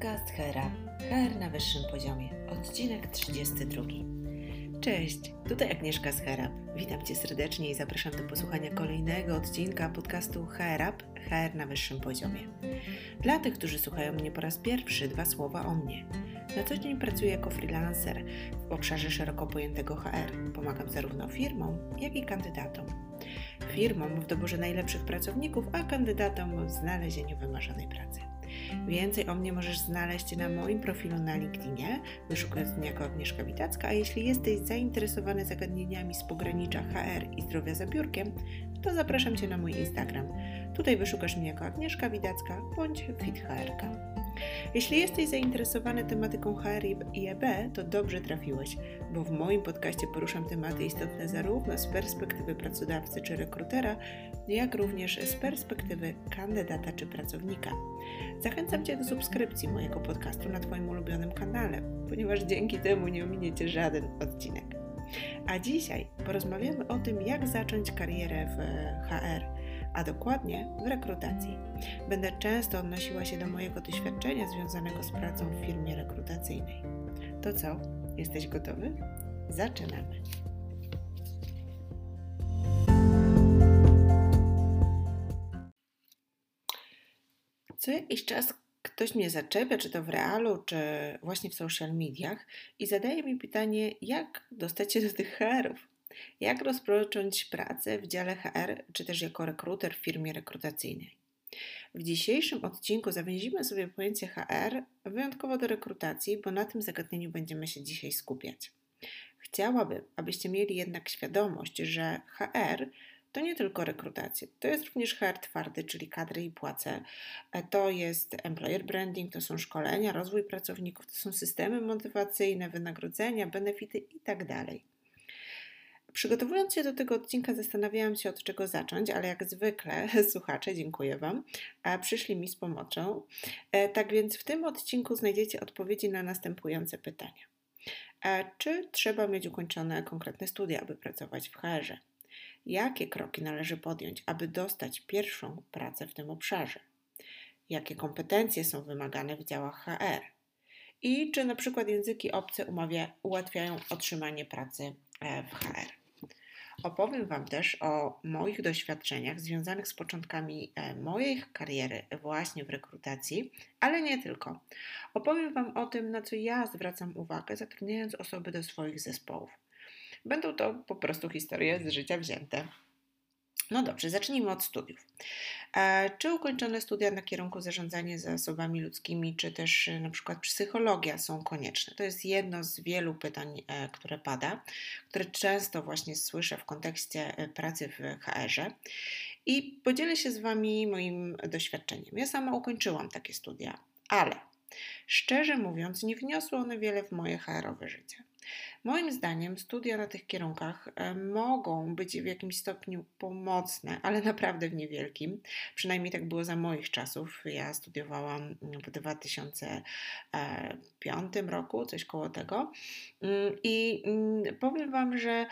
Podcast HERA. HR na wyższym poziomie. Odcinek 32. Cześć, tutaj Agnieszka z HERAP. Witam Cię serdecznie i zapraszam do posłuchania kolejnego odcinka podcastu HERAP HR na wyższym poziomie. Dla tych, którzy słuchają mnie po raz pierwszy, dwa słowa o mnie. Na co dzień pracuję jako freelancer w obszarze szeroko pojętego HR. Pomagam zarówno firmom, jak i kandydatom. Firmom w doborze najlepszych pracowników, a kandydatom w znalezieniu wymarzonej pracy. Więcej o mnie możesz znaleźć na moim profilu na LinkedInie, wyszukując mnie jako Agnieszka Witacka, a jeśli jesteś zainteresowany zagadnieniami z pogranicza HR i zdrowia za biurkiem, to zapraszam Cię na mój Instagram. Tutaj wyszukasz mnie jako Agnieszka Widacka bądź FitHRK. Jeśli jesteś zainteresowany tematyką HR i EB, to dobrze trafiłeś, bo w moim podcaście poruszam tematy istotne zarówno z perspektywy pracodawcy czy rekrutera, jak również z perspektywy kandydata czy pracownika. Zachęcam Cię do subskrypcji mojego podcastu na Twoim ulubionym kanale, ponieważ dzięki temu nie ominiecie żaden odcinek. A dzisiaj porozmawiamy o tym, jak zacząć karierę w HR a dokładnie w rekrutacji. Będę często odnosiła się do mojego doświadczenia związanego z pracą w firmie rekrutacyjnej. To co? Jesteś gotowy? Zaczynamy. Co jakiś czas ktoś mnie zaczepia, czy to w realu, czy właśnie w social mediach, i zadaje mi pytanie, jak dostać się do tych HR-ów. Jak rozpocząć pracę w dziale HR, czy też jako rekruter w firmie rekrutacyjnej? W dzisiejszym odcinku zawięzimy sobie pojęcie HR wyjątkowo do rekrutacji, bo na tym zagadnieniu będziemy się dzisiaj skupiać. Chciałabym, abyście mieli jednak świadomość, że HR to nie tylko rekrutacja, to jest również HR twardy, czyli kadry i płace, to jest employer branding, to są szkolenia, rozwój pracowników, to są systemy motywacyjne, wynagrodzenia, benefity itd. Przygotowując się do tego odcinka, zastanawiałam się od czego zacząć, ale jak zwykle, słuchacze, dziękuję Wam, przyszli mi z pomocą. E, tak więc w tym odcinku znajdziecie odpowiedzi na następujące pytania. Czy trzeba mieć ukończone konkretne studia, aby pracować w HR-ze? Jakie kroki należy podjąć, aby dostać pierwszą pracę w tym obszarze? Jakie kompetencje są wymagane w działach HR? I czy na przykład języki obce umawia, ułatwiają otrzymanie pracy e, w HR? Opowiem Wam też o moich doświadczeniach związanych z początkami e, mojej kariery właśnie w rekrutacji, ale nie tylko. Opowiem Wam o tym, na co ja zwracam uwagę, zatrudniając osoby do swoich zespołów. Będą to po prostu historie z życia wzięte. No dobrze, zacznijmy od studiów. E, czy ukończone studia na kierunku zarządzanie zasobami ludzkimi, czy też e, na przykład psychologia są konieczne? To jest jedno z wielu pytań, e, które pada, które często właśnie słyszę w kontekście pracy w HR-ze. I podzielę się z Wami moim doświadczeniem. Ja sama ukończyłam takie studia, ale szczerze mówiąc, nie wniosły one wiele w moje HR-owe życie. Moim zdaniem studia na tych kierunkach e, mogą być w jakimś stopniu pomocne, ale naprawdę w niewielkim. Przynajmniej tak było za moich czasów. Ja studiowałam w 2005 roku, coś koło tego. Mm, I mm, powiem Wam, że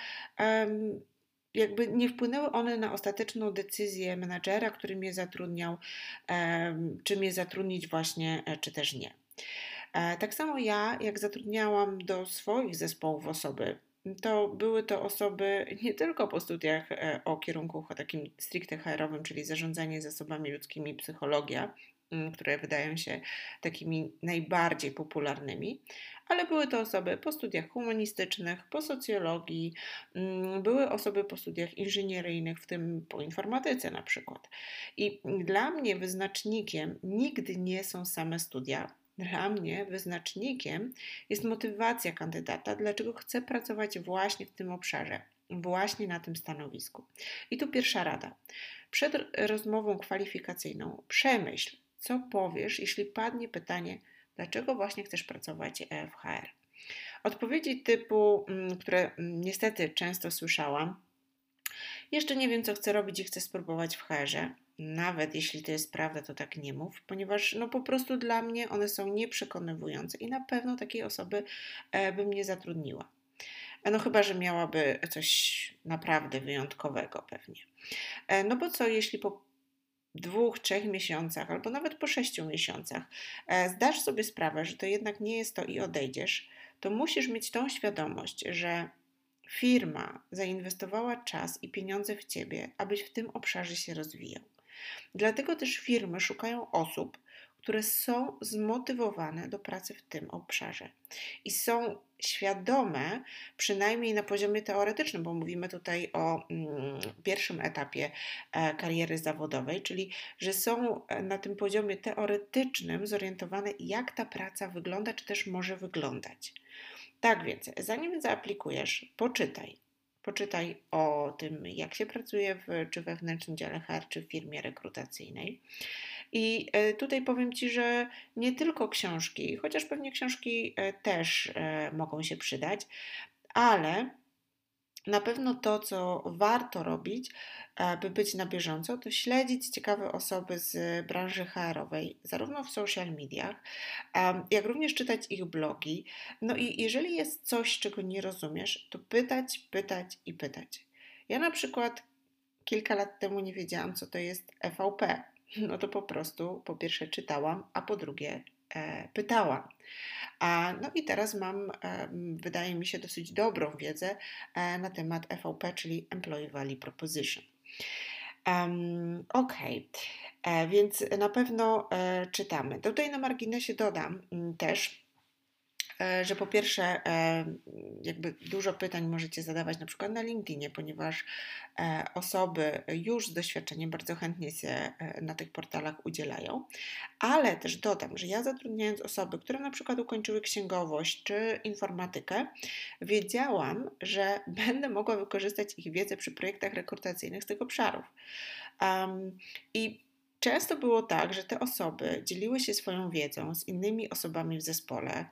jakby nie wpłynęły one na ostateczną decyzję menadżera, który mnie zatrudniał, czy mnie zatrudnić właśnie, e, czy też nie. E, tak samo ja, jak zatrudniałam do swoich zespołów osoby, to były to osoby nie tylko po studiach e, o kierunku takim stricte HR-owym, czyli zarządzanie zasobami ludzkimi, psychologia, mm, które wydają się takimi najbardziej popularnymi, ale były to osoby po studiach humanistycznych, po socjologii, mm, były osoby po studiach inżynieryjnych, w tym po informatyce na przykład. I dla mnie wyznacznikiem nigdy nie są same studia, dla mnie wyznacznikiem jest motywacja kandydata, dlaczego chce pracować właśnie w tym obszarze, właśnie na tym stanowisku. I tu pierwsza rada. Przed rozmową kwalifikacyjną przemyśl, co powiesz, jeśli padnie pytanie, dlaczego właśnie chcesz pracować w HR. Odpowiedzi typu, mm, które mm, niestety często słyszałam, jeszcze nie wiem, co chcę robić i chcę spróbować w HR-ze nawet jeśli to jest prawda, to tak nie mów, ponieważ no po prostu dla mnie one są nieprzekonywujące i na pewno takiej osoby e, bym nie zatrudniła. E, no chyba, że miałaby coś naprawdę wyjątkowego pewnie. E, no bo co, jeśli po dwóch, trzech miesiącach, albo nawet po sześciu miesiącach zdasz sobie sprawę, że to jednak nie jest to i odejdziesz, to musisz mieć tą świadomość, że firma zainwestowała czas i pieniądze w ciebie, abyś w tym obszarze się rozwijał. Dlatego też firmy szukają osób, które są zmotywowane do pracy w tym obszarze i są świadome, przynajmniej na poziomie teoretycznym, bo mówimy tutaj o mm, pierwszym etapie e, kariery zawodowej, czyli że są e, na tym poziomie teoretycznym zorientowane, jak ta praca wygląda, czy też może wyglądać. Tak więc, zanim zaaplikujesz, poczytaj. Poczytaj o tym, jak się pracuje w, czy wewnętrznym dziale HR, czy w firmie rekrutacyjnej. I e, tutaj powiem Ci, że nie tylko książki, chociaż pewnie książki e, też e, mogą się przydać, ale na pewno to, co warto robić, by być na bieżąco, to śledzić ciekawe osoby z branży HR-owej, zarówno w social mediach, jak również czytać ich blogi. No i jeżeli jest coś, czego nie rozumiesz, to pytać, pytać i pytać. Ja na przykład kilka lat temu nie wiedziałam, co to jest EVP. No to po prostu po pierwsze czytałam, a po drugie pytałam. A, no i teraz mam, e, wydaje mi się, dosyć dobrą wiedzę e, na temat EVP, czyli Employee Value Proposition. Um, ok, e, więc na pewno e, czytamy. Tutaj na marginesie dodam m, też, E, że po pierwsze, e, jakby dużo pytań możecie zadawać na przykład na LinkedInie, ponieważ e, osoby już z doświadczeniem bardzo chętnie się na tych portalach udzielają, ale też dodam, że ja zatrudniając osoby, które na przykład ukończyły księgowość czy informatykę, wiedziałam, że będę mogła wykorzystać ich wiedzę przy projektach rekrutacyjnych z tych obszarów. Um, I Często było tak, że te osoby dzieliły się swoją wiedzą z innymi osobami w zespole,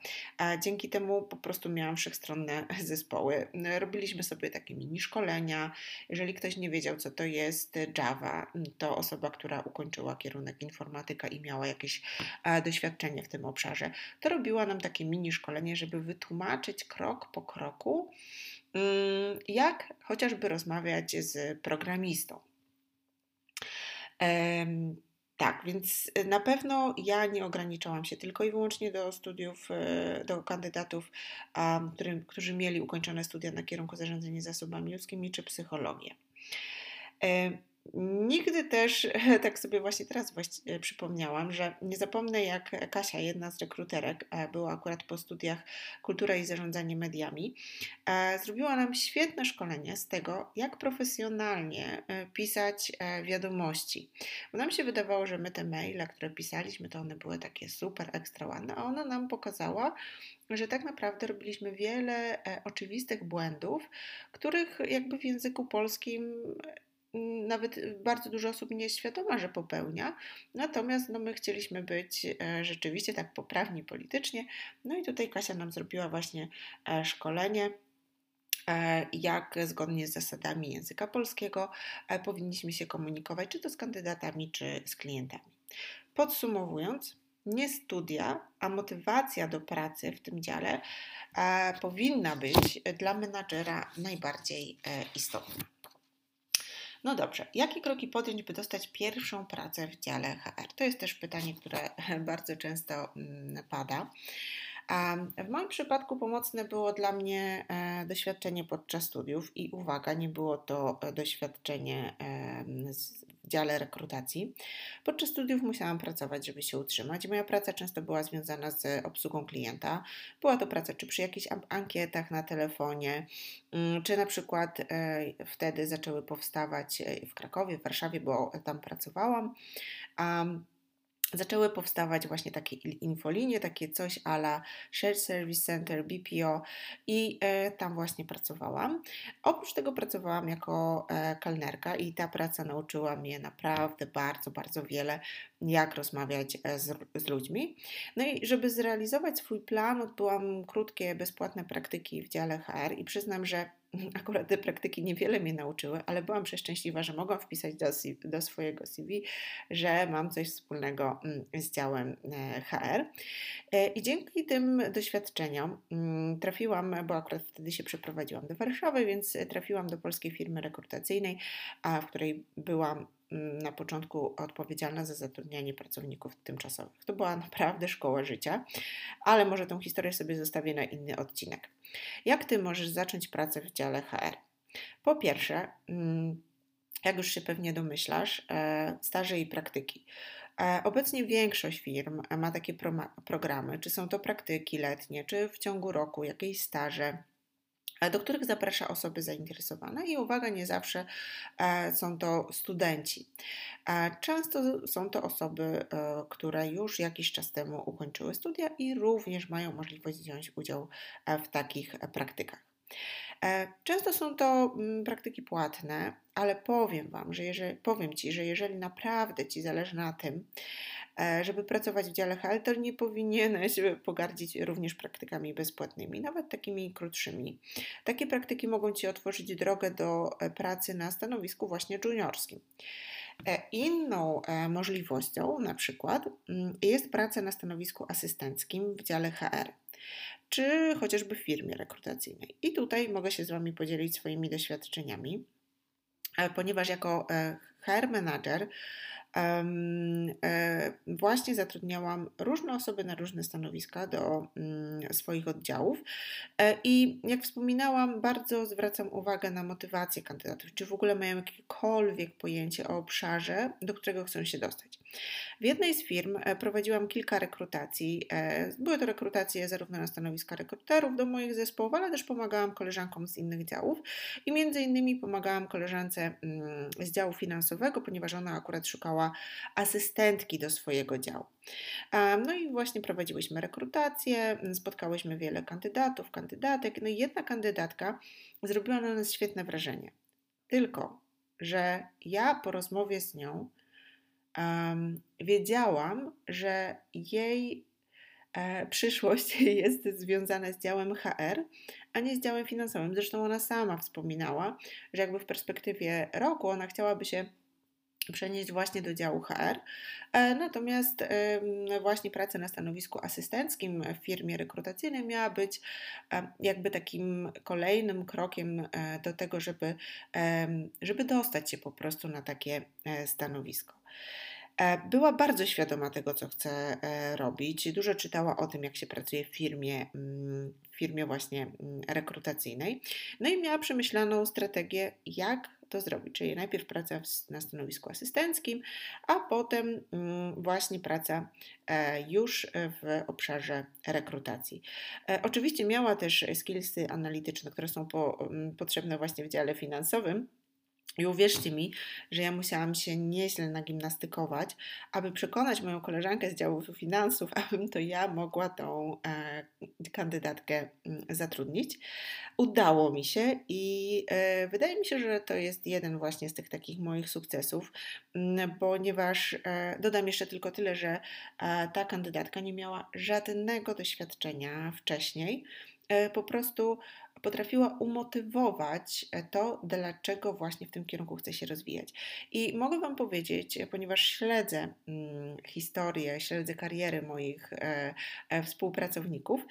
dzięki temu po prostu miałam wszechstronne zespoły. Robiliśmy sobie takie mini szkolenia. Jeżeli ktoś nie wiedział, co to jest Java, to osoba, która ukończyła kierunek informatyka i miała jakieś doświadczenie w tym obszarze, to robiła nam takie mini szkolenie, żeby wytłumaczyć krok po kroku, mm, jak chociażby rozmawiać z programistą. Tak, więc y, na pewno ja nie ograniczałam się tylko i wyłącznie do studiów, y, do kandydatów, którzy mieli ukończone studia na kierunku zarządzania zasobami ludzkimi czy psychologię. Nigdy też, tak sobie właśnie teraz właśnie przypomniałam, że nie zapomnę jak Kasia, jedna z rekruterek, e, była akurat po studiach Kultura i Zarządzanie Mediami, e, zrobiła nam świetne szkolenie z tego, jak profesjonalnie e, pisać wiadomości. Bo nam się wydawało, że my te maile, które pisaliśmy, to one były takie super ekstra ładne, a ona nam pokazała, że tak naprawdę robiliśmy wiele oczywistych błędów, których jakby w języku polskim nawet bardzo dużo osób nie jest świadoma, że popełnia. Natomiast no, my chcieliśmy być e, rzeczywiście tak poprawni politycznie. No i tutaj Kasia nam zrobiła właśnie e, szkolenie e, jak zgodnie z zasadami języka polskiego powinniśmy się komunikować, czy to z kandydatami, czy z klientami. Podsumowując, nie studia, a motywacja do pracy w tym dziale powinna być dla menadżera najbardziej istotna. No dobrze, jakie kroki podjąć, by dostać pierwszą pracę w dziale HR? To jest też pytanie, które bardzo często mm, pada. W moim przypadku pomocne było dla mnie e, doświadczenie podczas studiów i uwaga, nie było to e, doświadczenie w dziale rekrutacji. Podczas studiów musiałam pracować, żeby się utrzymać. Moja praca często była związana z obsługą klienta. Była to praca czy przy jakichś ankietach na telefonie, mm, czy na przykład e, wtedy zaczęły powstawać w Krakowie, w Warszawie, bo tam pracowałam zaczęły powstawać właśnie takie infolinie, takie coś ala Shared Service Center, BPO i e, tam właśnie pracowałam. Oprócz tego pracowałam jako e, kelnerka i ta praca nauczyła mnie naprawdę bardzo, bardzo wiele, jak rozmawiać e, z, z ludźmi. No i żeby zrealizować swój plan, odbyłam krótkie, bezpłatne praktyki w dziale HR i przyznam, że Akurat te praktyki niewiele mnie nauczyły, ale byłam przeszczęśliwa, że mogłam wpisać do, do swojego CV, że mam coś wspólnego mm, z działem e, HR. E, I dzięki tym doświadczeniom mm, trafiłam, bo akurat wtedy się przeprowadziłam do Warszawy, więc trafiłam do polskiej firmy rekrutacyjnej, w której byłam na początku odpowiedzialna za zatrudnianie pracowników tymczasowych. To była naprawdę szkoła życia, ale może tą historię sobie zostawię na inny odcinek. Jak ty możesz zacząć pracę w dziale HR? Po pierwsze, mm, jak już się pewnie domyślasz, e, staże i praktyki. E, obecnie większość firm ma takie programy, czy są to praktyki letnie, czy w ciągu roku jakieś staże do których zaprasza osoby zainteresowane i uwaga, nie zawsze są to studenci. Często są to osoby, które już jakiś czas temu ukończyły studia i również mają możliwość wziąć udział w takich praktykach. E, często są to mm, praktyki płatne, ale powiem Wam, że jeżeli, powiem Ci, że jeżeli naprawdę Ci zależy na tym, e, żeby pracować w dziale HL, to nie powinieneś pogardzić również praktykami bezpłatnymi, nawet takimi krótszymi. Takie praktyki mogą Ci otworzyć drogę do e, pracy na stanowisku właśnie juniorskim. Inną możliwością na przykład mm, jest praca na stanowisku asystenckim w dziale HR czy chociażby w firmie rekrutacyjnej. I tutaj mogę się z Wami podzielić swoimi doświadczeniami, e, ponieważ jako e, HR manager E, właśnie zatrudniałam różne osoby na różne stanowiska do mm, swoich oddziałów e, i jak wspominałam, bardzo zwracam uwagę na motywację kandydatów, czy w ogóle mają jakiekolwiek pojęcie o obszarze, do którego chcą się dostać. W jednej z firm e, prowadziłam kilka rekrutacji. Były to rekrutacje zarówno na stanowiska rekruterów do moich zespołów, ale też pomagałam koleżankom z innych działów i między innymi pomagałam koleżance mm, z działu finansowego, ponieważ ona akurat szukała asystentki do swojego działu. No i właśnie prowadziłyśmy rekrutację, spotkałyśmy wiele kandydatów, kandydatek, no i jedna kandydatka zrobiła na nas świetne wrażenie. Tylko, że ja po rozmowie z nią um, wiedziałam, że jej e, przyszłość jest związana z działem HR, a nie z działem finansowym. Zresztą ona sama wspominała, że jakby w perspektywie roku ona chciałaby się przenieść właśnie do działu HR. E, natomiast właśnie praca na stanowisku asystenckim w firmie rekrutacyjnej miała być e, jakby takim kolejnym krokiem e, do tego, żeby, żeby dostać się po prostu na takie stanowisko. Była bardzo świadoma tego, co chce robić. Dużo czytała o tym, jak się pracuje w firmie, mm, w firmie właśnie mm, rekrutacyjnej. No i miała przemyślaną strategię, jak to zrobić, czyli najpierw praca na stanowisku asystenckim, a potem mm, właśnie praca e, już w obszarze rekrutacji. E, oczywiście miała też skillsy analityczne, które są po, potrzebne właśnie w dziale finansowym. I uwierzcie mi, że ja musiałam się nieźle nagimnastykować, aby przekonać moją koleżankę z działu finansów, abym to ja mogła tą e, kandydatkę mm, zatrudnić. Udało mi się i e, wydaje mi się, że to jest jeden właśnie z tych takich moich sukcesów, mm, ponieważ e, dodam jeszcze tylko tyle, że e, ta kandydatka nie miała żadnego doświadczenia wcześniej. E, po prostu potrafiła umotywować e, to, dlaczego właśnie w tym kierunku chce się rozwijać. I mogę Wam powiedzieć, e, ponieważ śledzę mm, historię, śledzę kariery moich współpracowników,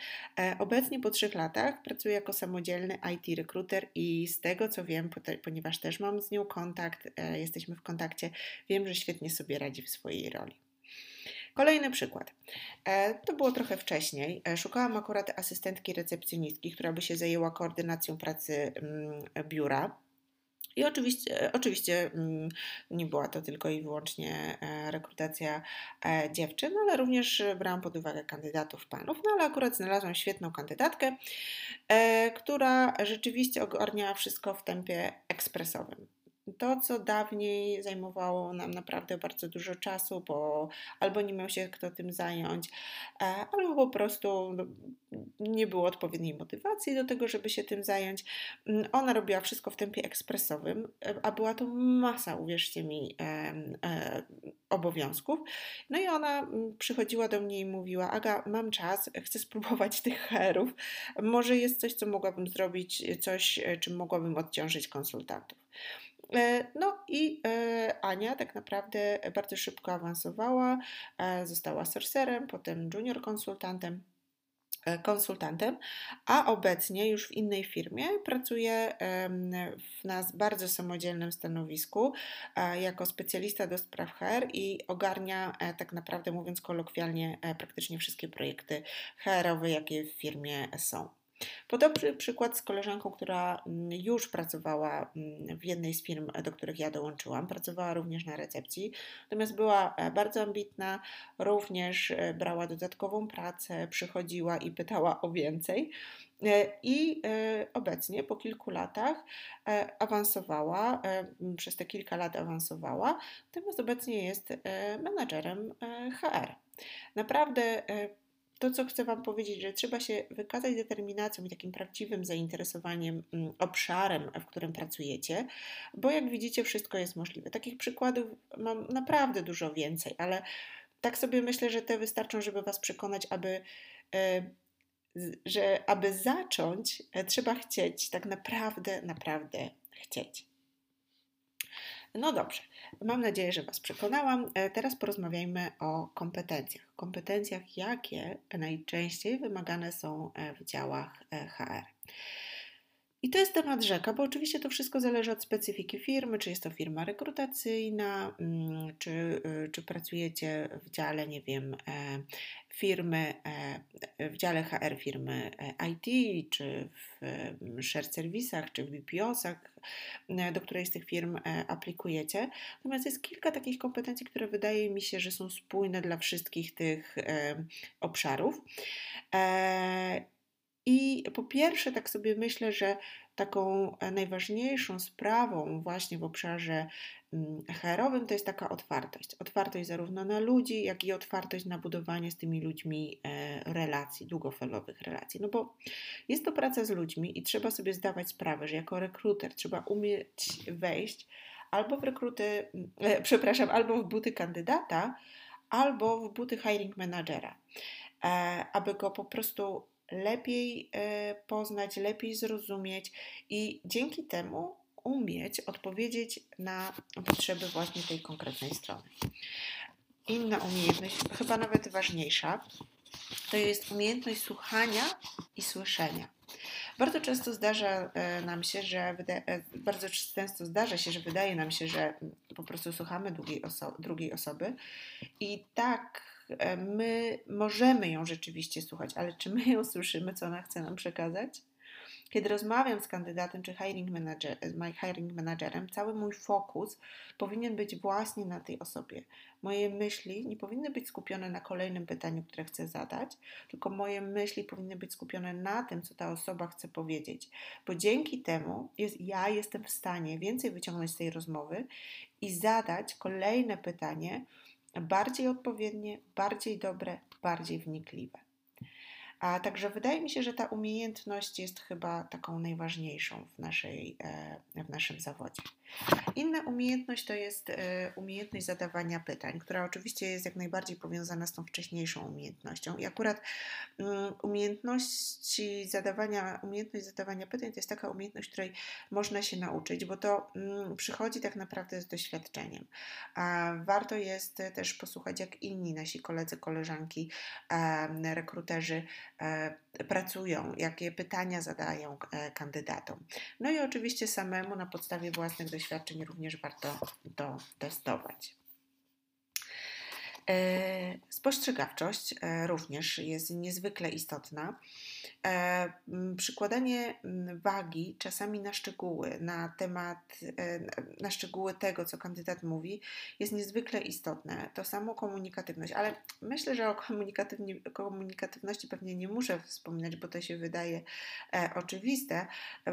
obecnie po trzech latach pracuję jako samodzielny IT rekruter i z tego co wiem, ponieważ też mam z nią kontakt, jesteśmy w kontakcie, wiem, że świetnie sobie radzi w swojej roli. Kolejny przykład. E, to było trochę wcześniej. E, szukałam akurat asystentki recepcjonistki, która by się zajęła koordynacją pracy mm, biura. I oczywiście, e, oczywiście mm, nie była to tylko i wyłącznie rekrutacja dziewczyn, ale również brałam pod uwagę kandydatów panów. No ale akurat znalazłam świetną kandydatkę, która rzeczywiście ogarniała wszystko w tempie ekspresowym to, co dawniej zajmowało nam naprawdę bardzo dużo czasu, bo albo nie miał się kto tym zająć, e, albo po prostu no, nie było odpowiedniej motywacji do tego, żeby się tym zająć. Mm, ona robiła wszystko w tempie ekspresowym, e, a była to masa, uwierzcie mi, e, obowiązków. No i ona mm, przychodziła do mnie i mówiła: Aga, mam czas, chcę spróbować tych herów. Może jest coś, co mogłabym zrobić, coś, czym mogłabym odciążyć konsultantów. E, no i e, Ania tak naprawdę bardzo szybko awansowała, e, została sorcerem, potem junior konsultantem. Konsultantem, a obecnie już w innej firmie pracuję na bardzo samodzielnym stanowisku jako specjalista do spraw HR i ogarnia tak naprawdę mówiąc kolokwialnie praktycznie wszystkie projekty HR-owe, jakie w firmie są. Podobny przykład z koleżanką, która mm, już pracowała mm, w jednej z firm, do których ja dołączyłam. Pracowała również na recepcji, natomiast była e, bardzo ambitna, również e, brała dodatkową pracę, przychodziła i pytała o więcej. E, I obecnie po kilku latach awansowała, przez te kilka lat awansowała, natomiast obecnie jest menadżerem HR. Naprawdę to, co chcę Wam powiedzieć, że trzeba się wykazać determinacją i takim prawdziwym zainteresowaniem mm, obszarem, w którym pracujecie, bo jak widzicie, wszystko jest możliwe. Takich przykładów mam naprawdę dużo więcej, ale tak sobie myślę, że te wystarczą, żeby Was przekonać, aby. E, że aby zacząć, e, trzeba chcieć, tak naprawdę, naprawdę chcieć. No dobrze, mam nadzieję, że Was przekonałam. E, teraz porozmawiajmy o kompetencjach. Kompetencjach, jakie najczęściej wymagane są e, w działach e, HR. I to jest temat rzeka, bo oczywiście to wszystko zależy od specyfiki firmy, czy jest to firma rekrutacyjna, mm, czy, czy pracujecie w dziale, nie wiem, firmy, w dziale HR firmy IT, czy w share serwisach, czy w BPO-sach, do której z tych firm aplikujecie. Natomiast jest kilka takich kompetencji, które wydaje mi się, że są spójne dla wszystkich tych obszarów. I po pierwsze, tak sobie myślę, że taką e, najważniejszą sprawą właśnie w obszarze mm, HR-owym to jest taka otwartość. Otwartość zarówno na ludzi, jak i otwartość na budowanie z tymi ludźmi e, relacji, długofalowych relacji. No bo jest to praca z ludźmi i trzeba sobie zdawać sprawę, że jako rekruter trzeba umieć wejść albo w rekruty, e, przepraszam, albo w buty kandydata, albo w buty hiring managera, aby go po prostu lepiej e, poznać, lepiej zrozumieć i dzięki temu umieć odpowiedzieć na potrzeby właśnie tej konkretnej strony. Inna umiejętność, chyba nawet ważniejsza, to jest umiejętność słuchania i słyszenia. Bardzo często zdarza e, nam się, że e, bardzo często zdarza się, że wydaje nam się, że po prostu słuchamy drugiej, oso drugiej osoby i tak E, my możemy ją rzeczywiście słuchać, ale czy my ją słyszymy, co ona chce nam przekazać? Kiedy rozmawiam z kandydatem czy hiring, manager, hiring managerem, cały mój fokus powinien być właśnie na tej osobie. Moje myśli nie powinny być skupione na kolejnym pytaniu, które chcę zadać, tylko moje myśli powinny być skupione na tym, co ta osoba chce powiedzieć, bo dzięki temu jest, ja jestem w stanie więcej wyciągnąć z tej rozmowy i zadać kolejne pytanie, bardziej odpowiednie, bardziej dobre, bardziej wnikliwe. A także wydaje mi się, że ta umiejętność jest chyba taką najważniejszą w, naszej, e, w naszym zawodzie. Inna umiejętność to jest e, umiejętność zadawania pytań, która oczywiście jest jak najbardziej powiązana z tą wcześniejszą umiejętnością. I akurat mm, umiejętności zadawania, umiejętność zadawania pytań to jest taka umiejętność, której można się nauczyć, bo to mm, przychodzi tak naprawdę z doświadczeniem. Warto jest też posłuchać, jak inni nasi koledzy, koleżanki, rekruterzy e, pracują, jakie pytania zadają e, kandydatom. No i oczywiście samemu na podstawie własnych doświadczeń również warto to testować. E, spostrzegawczość e, również jest niezwykle istotna. E, przykładanie wagi czasami na szczegóły, na temat, na szczegóły tego, co kandydat mówi, jest niezwykle istotne. To samo komunikatywność, ale myślę, że o komunikatywności pewnie nie muszę wspominać, bo to się wydaje oczywiste,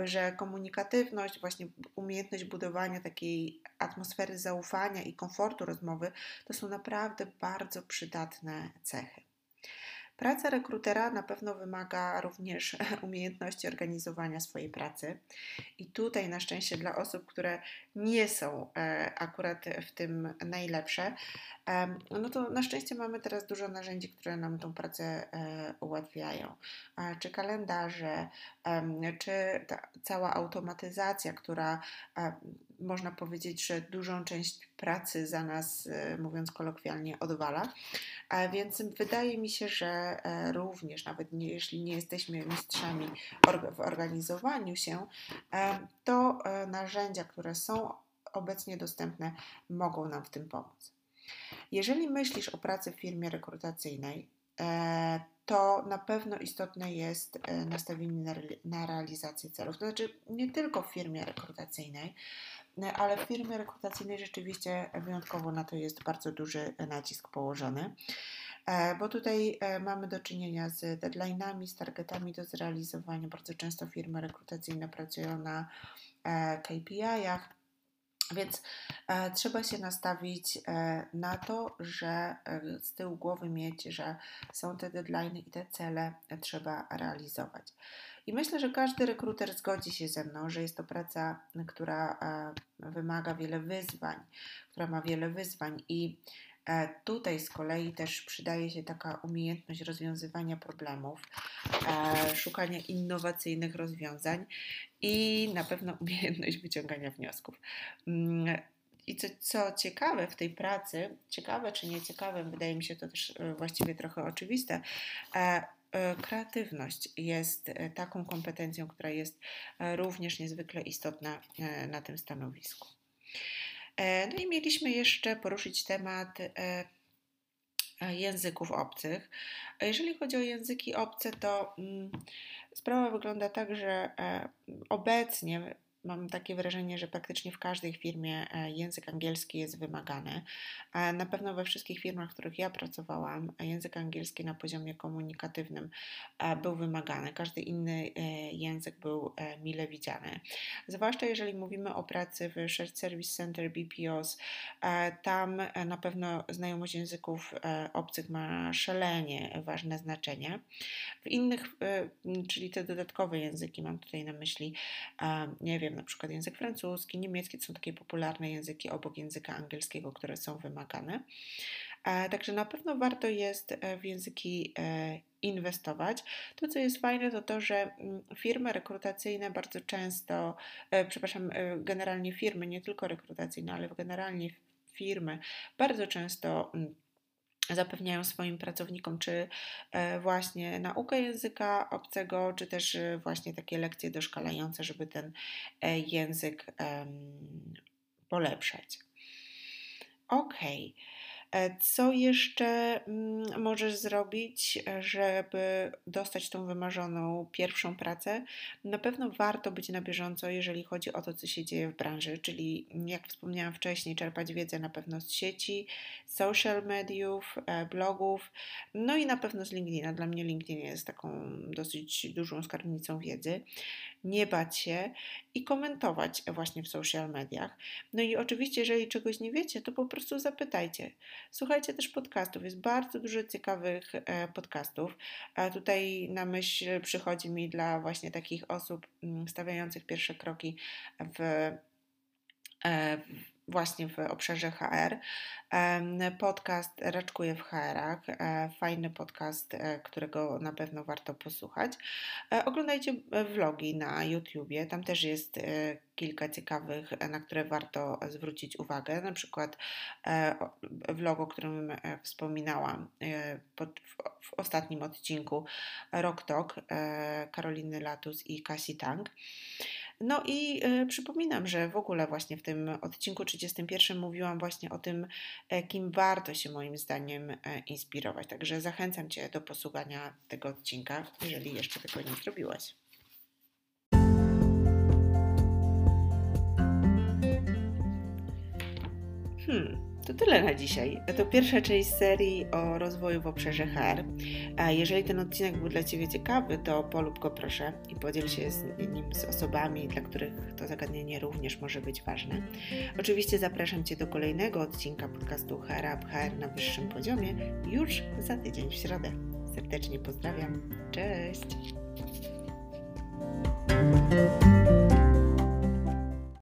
że komunikatywność, właśnie umiejętność budowania takiej atmosfery zaufania i komfortu rozmowy, to są naprawdę bardzo przydatne cechy. Praca rekrutera na pewno wymaga również umiejętności organizowania swojej pracy. I tutaj, na szczęście dla osób, które nie są e, akurat w tym najlepsze, no to na szczęście mamy teraz dużo narzędzi, które nam tą pracę e, ułatwiają. Czy kalendarze, czy ta cała automatyzacja, która można powiedzieć, że dużą część pracy za nas, e, mówiąc kolokwialnie, odwala. Więc wydaje mi się, że również, nawet nie, jeśli nie jesteśmy mistrzami w organizowaniu się, to narzędzia, które są obecnie dostępne, mogą nam w tym pomóc. Jeżeli myślisz o pracy w firmie rekrutacyjnej, to na pewno istotne jest e, nastawienie na realizację celów. To znaczy nie tylko w firmie rekrutacyjnej, e, ale w firmie rekrutacyjnej rzeczywiście wyjątkowo na to jest bardzo duży nacisk położony. E, bo tutaj mamy do czynienia z deadline'ami, z targetami do zrealizowania. Bardzo często firmy rekrutacyjne pracują na KPI-ach, więc e, trzeba się nastawić e, na to, że e, z tyłu głowy mieć, że są te deadline i te cele e, trzeba realizować. I myślę, że każdy rekruter zgodzi się ze mną, że jest to praca, która e, wymaga wiele wyzwań, która ma wiele wyzwań i e, Tutaj z kolei też przydaje się taka umiejętność rozwiązywania problemów, szukania innowacyjnych rozwiązań i na pewno umiejętność wyciągania wniosków. Mm, I co, co ciekawe w tej pracy, ciekawe czy nieciekawe, wydaje mi się to też e, właściwie trochę oczywiste, e, e, kreatywność jest taką kompetencją, która jest również niezwykle istotna na tym stanowisku. No i mieliśmy jeszcze poruszyć temat języków obcych. Jeżeli chodzi o języki obce, to mm, Sprawa wygląda tak, że e, obecnie mam takie wrażenie, że praktycznie w każdej firmie e, język angielski jest wymagany. Na pewno we wszystkich firmach, w których ja pracowałam, język angielski na poziomie komunikatywnym e, był wymagany. Każdy inny e, język był mile widziany. Zwłaszcza jeżeli mówimy o pracy w Shared Service Center BPOs, tam na pewno znajomość języków obcych ma szalenie ważne znaczenie. W innych, czyli te dodatkowe języki, mam tutaj na myśli, nie wiem, wiem, na przykład język francuski, niemiecki to są takie popularne języki obok języka angielskiego, które są wymagane. E, także na pewno warto jest e, w języki e, inwestować. To, co jest fajne, to to, że mm, firmy rekrutacyjne bardzo często, przepraszam, generalnie firmy, nie tylko rekrutacyjne, ale generalnie firmy bardzo często mm, zapewniają swoim pracownikom, czy e, właśnie naukę języka obcego, czy też e, właśnie takie lekcje doszkalające, żeby ten e, język polepszać. Okej. Okay. E, co jeszcze mm, możesz zrobić, żeby dostać tą wymarzoną pierwszą pracę? Na pewno warto być na bieżąco, jeżeli chodzi o to, co się dzieje w branży, czyli jak wspomniałam wcześniej, czerpać wiedzę na pewno z sieci, social mediów, e, blogów, no i na pewno z LinkedIna. Dla mnie LinkedIn jest taką dosyć dużą skarbnicą wiedzy nie bać się i komentować właśnie w social mediach. No i oczywiście, jeżeli czegoś nie wiecie, to po prostu zapytajcie. Słuchajcie też podcastów, jest bardzo dużo ciekawych e, podcastów. A tutaj na myśl przychodzi mi dla właśnie takich osób mm, stawiających pierwsze kroki w e, właśnie w obszarze HR. Podcast Raczkuję w HR-ach, e, fajny podcast, e, którego na pewno warto posłuchać. E, oglądajcie vlogi na YouTubie, tam też jest kilka ciekawych, na które warto zwrócić uwagę. Na przykład vlog, o którym wspominałam w ostatnim odcinku, Rock Talk Karoliny Latus i Kasi Tang. No i y, przypominam, że w ogóle właśnie w tym odcinku 31 mówiłam właśnie o tym, e, kim warto się moim zdaniem e, inspirować. Także zachęcam Cię do posłuchania tego odcinka, jeżeli jeszcze tego nie zrobiłaś. Hmm. To tyle na dzisiaj. To pierwsza część serii o rozwoju w obszarze HR. Jeżeli ten odcinek był dla Ciebie ciekawy, to polub go proszę i podziel się z nim z osobami, dla których to zagadnienie również może być ważne. Oczywiście zapraszam Cię do kolejnego odcinka podcastu HR Up HR na wyższym poziomie już za tydzień w środę. Serdecznie pozdrawiam. Cześć!